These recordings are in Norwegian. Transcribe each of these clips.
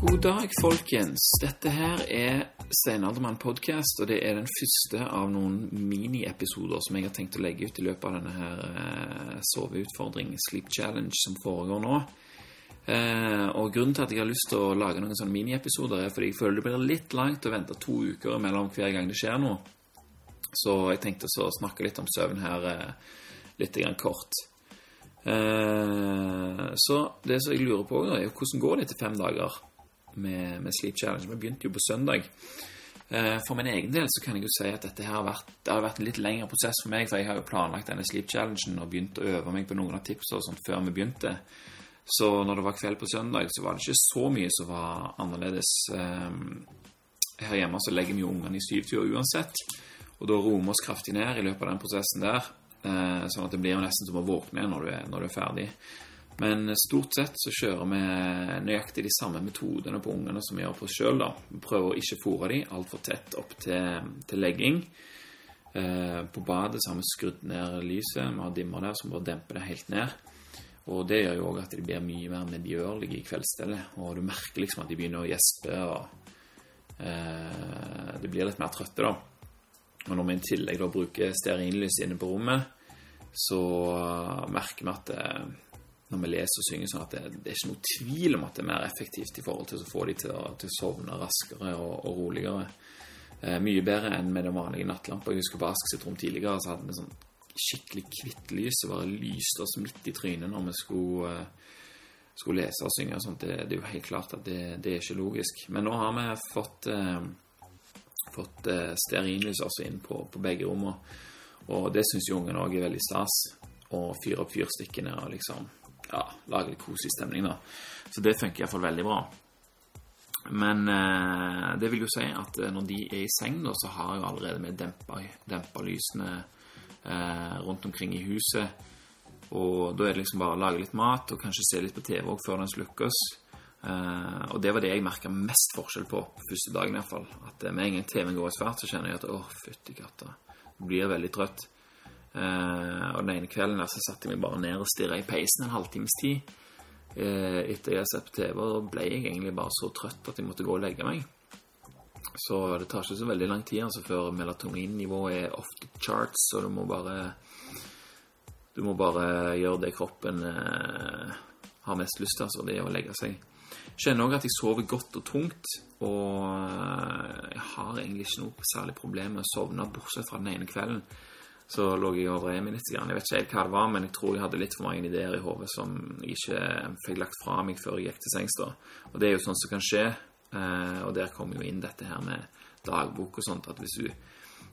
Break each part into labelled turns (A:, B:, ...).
A: God dag, folkens. Dette her er Steinaldermann podcast, og det er den første av noen miniepisoder som jeg har tenkt å legge ut i løpet av denne her eh, soveutfordring, sleep challenge, som foregår nå. Eh, og grunnen til at jeg har lyst til å lage noen sånne miniepisoder, er fordi jeg føler det blir litt langt å vente to uker mellom hver gang det skjer noe. Så jeg tenkte å snakke litt om søvn her eh, litt grann kort. Eh, så det som jeg lurer på, er hvordan går det etter fem dager med, med Sleep Challenge? Vi begynte jo på søndag. Eh, for min egen del så kan jeg jo si at dette har vært, det har vært en litt lengre prosess for meg, for jeg har jo planlagt denne Sleep Challengen og begynt å øve meg på noen av tipsene og sånt før vi begynte. Så når det var kveld på søndag, så var det ikke så mye som var annerledes. Eh, her hjemme så legger vi jo ungene i syvtida uansett, og da roer vi oss kraftig ned i løpet av den prosessen der. Sånn at det blir jo nesten som å våkne når du er, når du er ferdig. Men stort sett så kjører vi nøyaktig de samme metodene på ungene som vi gjør på oss sjøl. Prøver å ikke fôre dem altfor tett opp til, til legging. Eh, på badet så har vi skrudd ned lyset. Vi har dimmer der som bare demper det helt ned. Og det gjør jo òg at de blir mye mer medgjørlige i kveldsstellet. Og du merker liksom at de begynner å gjespe, og eh, de blir litt mer trøtte, da. Og når vi i tillegg da bruker stearinlys inne på rommet, så merker vi at det, når vi leser og synger, sånn at det, det, er ikke noe tvil om at det er mer effektivt i forhold til å få de til å, til å sovne raskere og, og roligere. Eh, mye bedre enn med den vanlige nattlampa. Jeg husker på Ask sitt rom tidligere, så hadde vi sånn skikkelig hvitt lys som bare lyste oss midt i trynet når vi skulle, uh, skulle lese og synge. og. Det, det, er jo helt klart at det, det, er ikke logisk. Men nå har vi fått, eh, fått eh, stearinlys også inn på, på begge rommene. Og det syns jo ungene òg er veldig stas. Å fyre opp fyrstikkene og liksom ja, lage litt koselig stemning, da. Så det funker iallfall veldig bra. Men eh, det vil jo si at når de er i seng, da, så har jeg allerede med dempa, lysene eh, rundt omkring i huset. Og da er det liksom bare å lage litt mat og kanskje se litt på TV òg før den slukkes. Eh, og det var det jeg merka mest forskjell på første dagen iallfall. At med en gang TV-en går i svart, så kjenner jeg at å, fytti katta, blir veldig trøtt. Uh, og den ene kvelden så satte jeg meg bare ned og stirra i peisen en halvtimes tid. Uh, etter jeg har sett på TV, og ble jeg egentlig bare så trøtt at jeg måtte gå og legge meg. Så det tar ikke så veldig lang tid altså, før melatoninnivået er off the charts, og du må bare Du må bare gjøre det kroppen uh, har mest lyst til, altså det å legge seg. Kjenner òg at jeg sover godt og tungt, og jeg har egentlig ikke noe særlig problem med å sovne, bortsett fra den ene kvelden så lå jeg vrei meg litt. Jeg vet ikke helt hva det var, men jeg tror jeg hadde litt for mange ideer i hodet som jeg ikke fikk lagt fra meg før jeg gikk til sengs. da. Og det er jo sånt som kan skje, eh, og der kommer jo inn dette her med dagbok og sånt, at hvis du,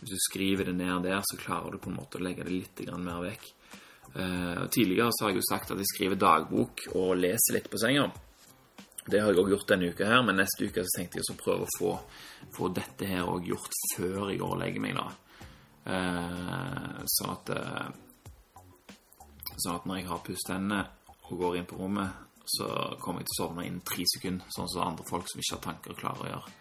A: hvis du skriver det ned der, så klarer du på en måte å legge det litt mer vekk. Uh, tidligere så har jeg jo sagt at jeg skriver dagbok og leser litt på senga. Det har jeg òg gjort denne uka her, men neste uke så tenkte jeg å prøve å få, få dette her òg gjort før jeg går og legger meg. da. Eh, sånn at eh, Sånn at når jeg har pustetennene og går inn på rommet, så kommer jeg til å sovne innen tre sekunder, sånn som andre folk som ikke har tanker, klarer å gjøre.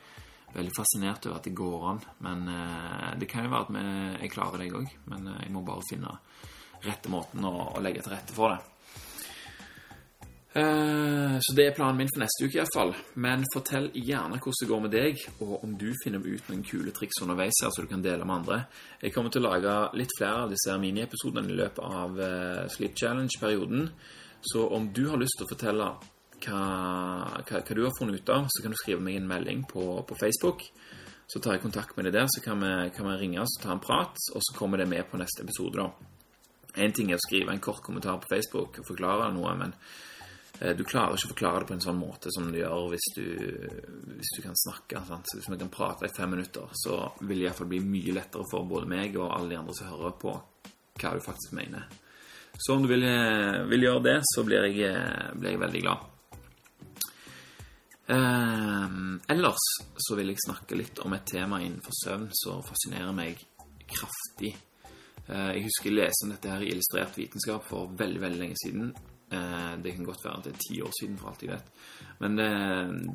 A: Veldig fascinert over at det går an, men eh, det kan jo være at jeg klarer det, jeg òg. Men jeg må bare finne rette måten å, å legge til rette for det. Eh, så det er planen min for neste uke iallfall. Men fortell gjerne hvordan det går med deg, og om du finner ut noen kule triks underveis her så du kan dele med andre. Jeg kommer til å lage litt flere av disse miniepisodene i løpet av uh, Sleep Challenge-perioden. Så om du har lyst til å fortelle hva, hva, hva, du har funnet ut av, så kan du skrive meg en melding på, på Facebook. Så tar jeg kontakt med deg der, så kan vi, kan vi ringe oss og ta en prat, og så kommer det med på neste episode. da. En ting er å skrive en kort kommentar på Facebook og forklare noe, men Eh, du klarer ikke å forklare det på en sånn måte som du gjør hvis du, hvis du kan snakke. Sant? Hvis vi kan prate i fem minutter, så vil det iallfall bli mye lettere for både meg og alle de andre som hører på, hva du faktisk mener. Så om du vil, eh, vil gjøre det, så blir jeg, eh, blir jeg veldig glad. Eh, ellers så vil jeg snakke litt om et tema innenfor søvn som fascinerer meg kraftig. Eh, jeg husker jeg leste om dette her i Illustrert vitenskap for veldig, veldig lenge siden. Eh, det kan godt være at det er ti år siden, for alt jeg vet. Men det,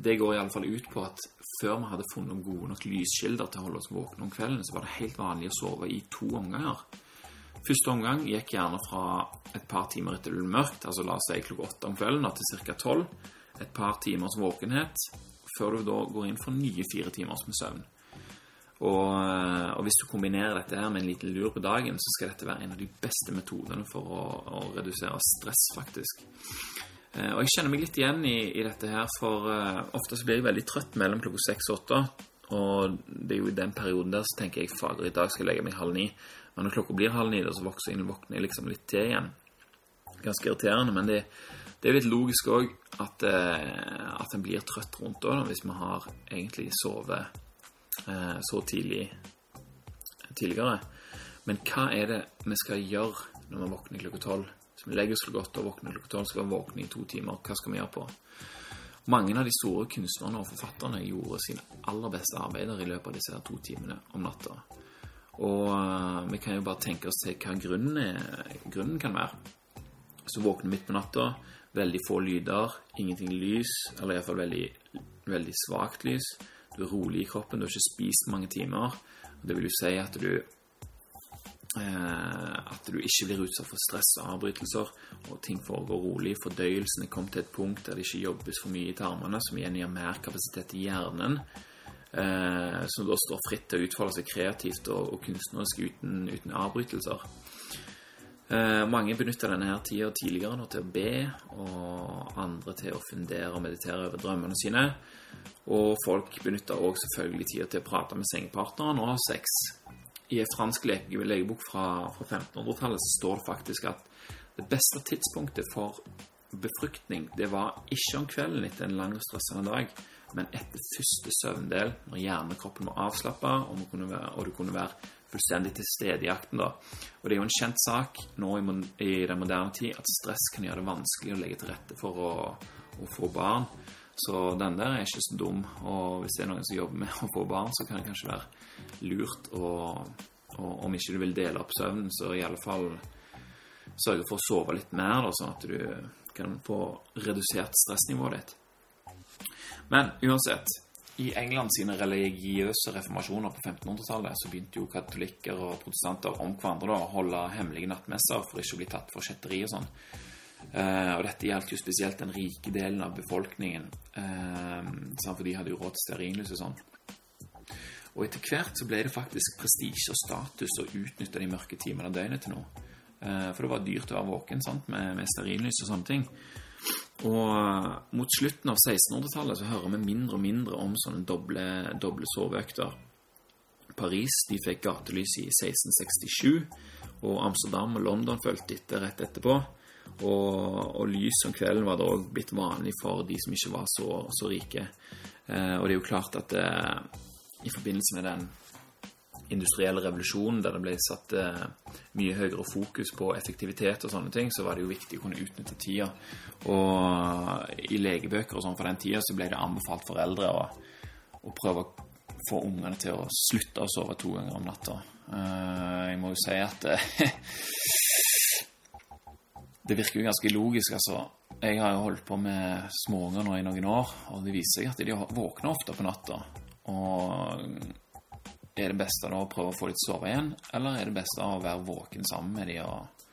A: det går iallfall ut på at før vi hadde funnet gode nok lyskilder til å holde oss våkne om kvelden, så var det helt vanlig å sove i to omganger. Første omgang gikk gjerne fra et par timer etter det ble mørkt, altså la oss si klokka åtte om kvelden, til ca. tolv. Et par timers våkenhet før du da går inn for nye fire timers med søvn. Og, eh, og, hvis du kombinerer dette her med en liten lur på dagen, så skal dette være en av de beste metodene for å, å redusere stress, faktisk. Eh, og jeg kjenner meg litt igjen i, i dette her, for eh, ofte så blir jeg veldig trøtt mellom klokka seks og åtte. Og det er jo i den perioden der så tenker jeg fader, i dag skal jeg legge meg halv ni. Men når klokka blir halv ni, så vokser jeg, våkner jeg liksom litt til igjen. Ganske irriterende, men det, det er litt logisk òg at, eh, at en blir trøtt rundt da, hvis vi har egentlig sovet så tidlig tidligere. Men hva er det vi skal gjøre når vi våkner klokka tolv? Hvis vi legger oss klokka åtte og våkner klokka tolv, skal vi våkne i to timer. Hva skal vi gjøre på? Mange av de store kunstnerne og forfatterne gjorde sine aller beste arbeider i løpet av disse to timene om natta. Og uh, vi kan jo bare tenke oss til hva grunnen, er, grunnen kan være. Så våkner midt på natta, veldig få lyder, ingenting lys, eller iallfall veldig, veldig svakt lys. Rolig i kroppen, du har ikke spist mange timer. Det vil jo si at du eh, at du ikke blir utsatt for stress og avbrytelser, og ting foregår rolig. Fordøyelsen er kommet til et punkt der det ikke jobbes for mye i tarmene, som igjen gir mer kapasitet i hjernen. Eh, som da står fritt til å utfolde seg kreativt og, og kunstnerisk uten, uten avbrytelser. Eh, mange benytter denne her tida tidligere til å be, og andre til å fundere og meditere over drømmene sine. Og folk benytter òg selvfølgelig tida til å prate med sengepartneren og ha sex. I en fransk legebok fra, fra 1500-tallet står det faktisk at det beste tidspunktet for befruktning det var ikke om kvelden etter en lang og stressende dag, men etter første søvndel, når hjernekroppen var avslappa, og, og, du kunne være fullstendig til stede i akten. da. Og Det er jo en kjent sak nå i, i den moderne tid at stress kan gjøre det vanskelig å legge til rette for å, å få barn. Så den der er ikke så dum. Og hvis det er noen som jobber med å få barn, så kan det kanskje være lurt å Om ikke du vil dele opp søvnen, så i alle fall sørge for å sove litt mer, da, sånn at du kan få redusert stressnivået ditt. Men uansett, i England sine religiøse reformasjoner på 1500-tallet så begynte jo katolikker og protestanter om hverandre da, å holde hemmelige nattmesser for ikke å bli tatt for kjetteri og sånn. Uh, og dette gjaldt jo spesielt den rike delen av befolkningen, uh, for de hadde jo råd til stearinlys og sånn. Og etter hvert så ble det faktisk prestisje og status å utnytte de mørke timene av døgnet til noe. Uh, for det var dyrt å være våken sant, med, med stearinlys og sånne ting. Og mot slutten av 1600-tallet så hører vi mindre og mindre om sånne doble, doble soveøkter. Paris de fikk gatelys i 1667, og Amsterdam og London fulgte etter rett etterpå. Og, og, lys om kvelden var det òg blitt vanlig for de som ikke var så, så rike. Eh, og det er jo klart at eh, i forbindelse med den industrielle revolusjonen, der det ble satt eh, mye høyere fokus på effektivitet og sånne ting, så var det jo viktig å kunne utnytte tida. Og i legebøker og sånn for den tida så ble det anbefalt foreldre å, å prøve å få ungene til å slutte å sove to ganger om natta. Eh, jeg må jo si at det virker jo ganske logisk, altså. Jeg har jo holdt på med småunger nå i noen år, og det viser seg at de våkner ofte på natta. Og er det beste da å prøve å få dem til å sove igjen, eller er det beste å være våken sammen med dem og,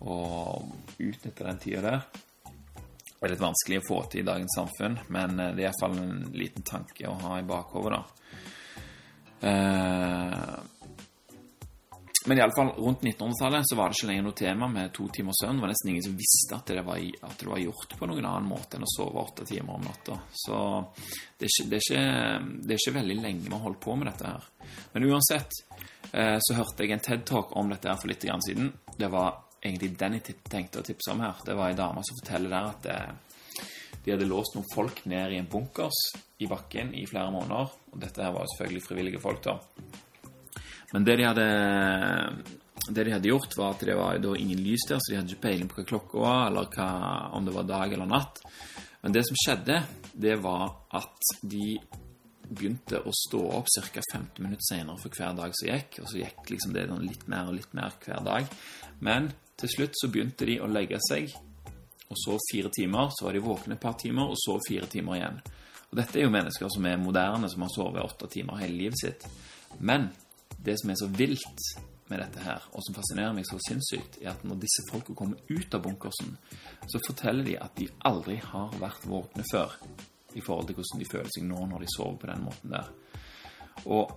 A: og utnytte den tida der? Det er litt vanskelig å få til i dagens samfunn, men det er iallfall en liten tanke å ha i bakhodet, da. Eh, men iallfall rundt 1900-tallet så var det ikke lenger noe tema med to timers søvn. Det var nesten ingen som visste at det, var, at det var gjort på noen annen måte enn å sove åtte timer om natta. Så det er, ikke, det, er ikke, det er ikke, veldig lenge vi har holdt på med dette her. Men uansett eh, så hørte jeg en TED-talk om dette her for litt siden. Det var egentlig den jeg tenkte å tipse om her. Det var ei dame som forteller der at eh, de hadde låst noen folk ned i en bunkers i bakken i flere måneder. Og dette her var selvfølgelig frivillige folk, da. Men det de hadde det de hadde gjort, var at det var da ingen lys der, så de hadde ikke peiling på hva klokka var, eller hva, om det var dag eller natt. Men det som skjedde, det var at de begynte å stå opp ca. 15 minutter senere for hver dag som gikk. Og så gikk liksom det litt mer og litt mer hver dag. Men til slutt så begynte de å legge seg, og så fire timer. Så var de våkne et par timer, og så fire timer igjen. Og dette er jo mennesker som er moderne, som har sovet åtte timer hele livet sitt. Men det som er så vilt med dette her, og som fascinerer meg så sinnssykt, er at når disse folka kommer ut av bunkersen, så forteller de at de aldri har vært våkne før i forhold til hvordan de føler seg nå når de sover på den måten der. Og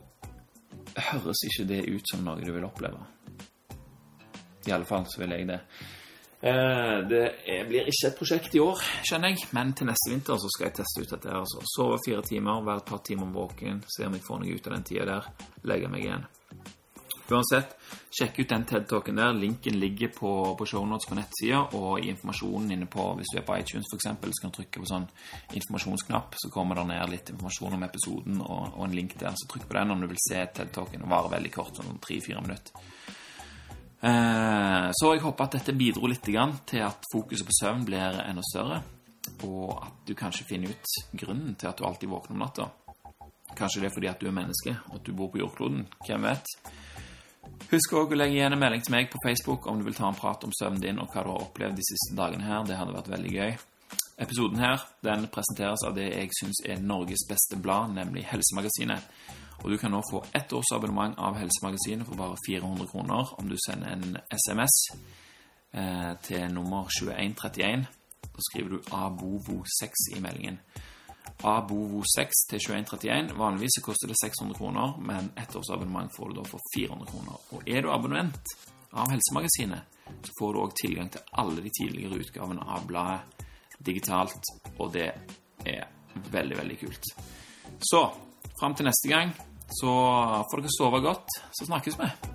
A: høres ikke det ut som noe du vil oppleve? I alle fall så vil jeg det. Eh, det blir ikke et prosjekt i år, skjønner jeg, men til neste vinter så skal jeg teste ut dette. her altså. Sove fire timer, være et par timer våken, se om jeg får noe ut av den tida der, legge meg igjen. Uansett, sjekk ut den TED-talken der. Linken ligger på, på shownotes på nettsida og i informasjonen inne på Hvis du er på iTunes f.eks., så kan du trykke på sånn informasjonsknapp, så kommer det ned litt informasjon om episoden og, og en link der. Så trykk på den om du vil se TED-talken. Den varer veldig kort, sånn tre-fire minutter. Eh, så jeg håper at dette bidro litt til at fokuset på søvn blir enda større, og at du kanskje finner ut grunnen til at du alltid våkner om natta. Kanskje det er fordi at du er menneske, og at du bor på jordkloden. Hvem vet? Husk òg å legge igjen en melding til meg på Facebook om du vil ta en prat om søvnen din og hva du har opplevd de siste dagene her. Det hadde vært veldig gøy. Episoden her den presenteres av det jeg syns er Norges beste blad, nemlig Helsemagasinet. Og du kan nå få ett års abonnement av Helsemagasinet for bare 400 kroner om du sender en SMS eh, til nummer 2131. Da skriver du ABOVO6 i meldingen. ABOVO6 til 2131. Vanligvis koster det 600 kroner, men ett års abonnement får du da for 400 kroner. Og er du abonnent av Helsemagasinet, så får du òg tilgang til alle de tidligere utgavene av bladet digitalt, og det er veldig, veldig kult. Så fram til neste gang så får dere sove godt, så snakkes vi.